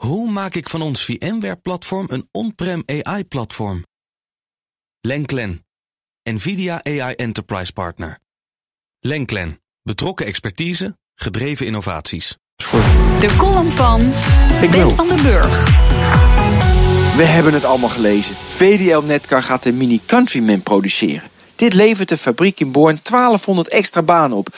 Hoe maak ik van ons VMware-platform een on-prem AI-platform? Lenklen, NVIDIA AI Enterprise Partner. Lenklen, betrokken expertise, gedreven innovaties. De column van Ik Ben wil. van den Burg. We hebben het allemaal gelezen. VDL Netcar gaat de Mini Countryman produceren. Dit levert de fabriek in Born 1200 extra banen op.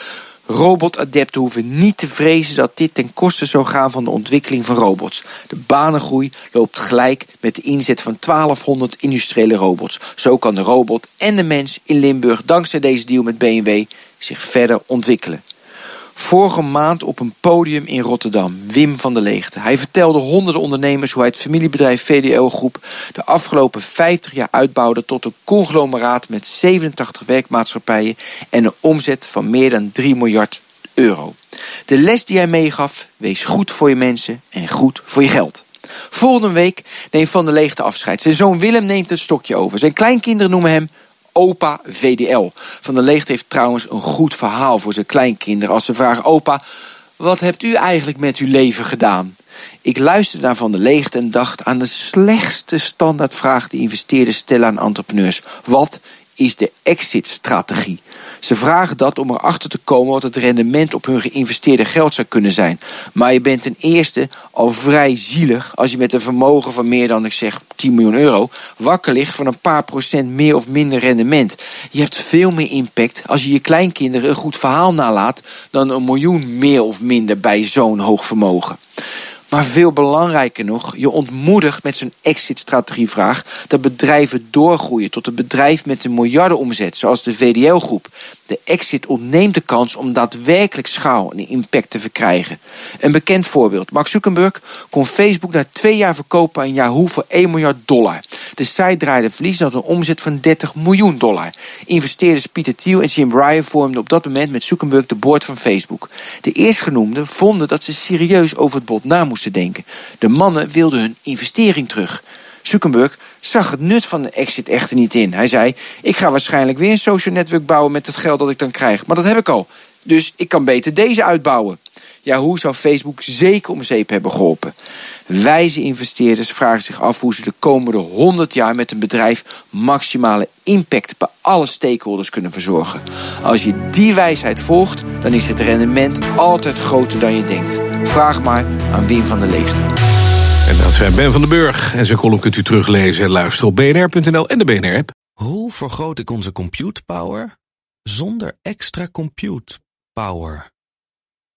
Robotadepten hoeven niet te vrezen dat dit ten koste zou gaan van de ontwikkeling van robots. De banengroei loopt gelijk met de inzet van 1200 industriële robots. Zo kan de robot en de mens in Limburg dankzij deze deal met BMW zich verder ontwikkelen. Vorige maand op een podium in Rotterdam, Wim van der Leegte. Hij vertelde honderden ondernemers hoe hij het familiebedrijf VDL Groep de afgelopen 50 jaar uitbouwde tot een conglomeraat met 87 werkmaatschappijen en een omzet van meer dan 3 miljard euro. De les die hij meegaf, wees goed voor je mensen en goed voor je geld. Volgende week neemt Van der Leegte afscheid. Zijn zoon Willem neemt het stokje over. Zijn kleinkinderen noemen hem opa VDL. Van der Leegte heeft trouwens een goed verhaal voor zijn kleinkinderen. Als ze vragen, opa, wat hebt u eigenlijk met uw leven gedaan? Ik luisterde naar Van der Leegte en dacht aan de slechtste standaardvraag die investeerders stellen aan entrepreneurs. Wat is de exit-strategie? Ze vragen dat om erachter te komen wat het rendement op hun geïnvesteerde geld zou kunnen zijn. Maar je bent ten eerste al vrij zielig als je met een vermogen van meer dan, ik zeg, 10 miljoen euro wakker ligt van een paar procent meer of minder rendement. Je hebt veel meer impact als je je kleinkinderen een goed verhaal nalaat dan een miljoen meer of minder bij zo'n hoog vermogen. Maar veel belangrijker nog, je ontmoedigt met zo'n exit-strategievraag dat bedrijven doorgroeien tot een bedrijf met een miljardenomzet, zoals de VDL-groep. De exit ontneemt de kans om daadwerkelijk schaal en impact te verkrijgen. Een bekend voorbeeld: Mark Zuckerberg kon Facebook na twee jaar verkopen aan Yahoo voor 1 miljard dollar. De site draaide verlies en een omzet van 30 miljoen dollar. Investeerders Peter Thiel en Jim Bryan vormden op dat moment met Zuckerberg de board van Facebook. De eerstgenoemden vonden dat ze serieus over het bod na moesten denken. De mannen wilden hun investering terug. Zuckerberg zag het nut van de exit echter niet in. Hij zei: Ik ga waarschijnlijk weer een social network bouwen met het geld dat ik dan krijg. Maar dat heb ik al. Dus ik kan beter deze uitbouwen. Ja, hoe zou Facebook zeker om zeep hebben geholpen? Wijze investeerders vragen zich af hoe ze de komende 100 jaar met een bedrijf maximale impact bij alle stakeholders kunnen verzorgen. Als je die wijsheid volgt, dan is het rendement altijd groter dan je denkt. Vraag maar aan Wim van der Leegte. En dat zijn Ben van den Burg. En zijn column kunt u teruglezen en luisteren op bnr.nl en de BNR-app. Hoe vergroot ik onze compute power zonder extra compute power?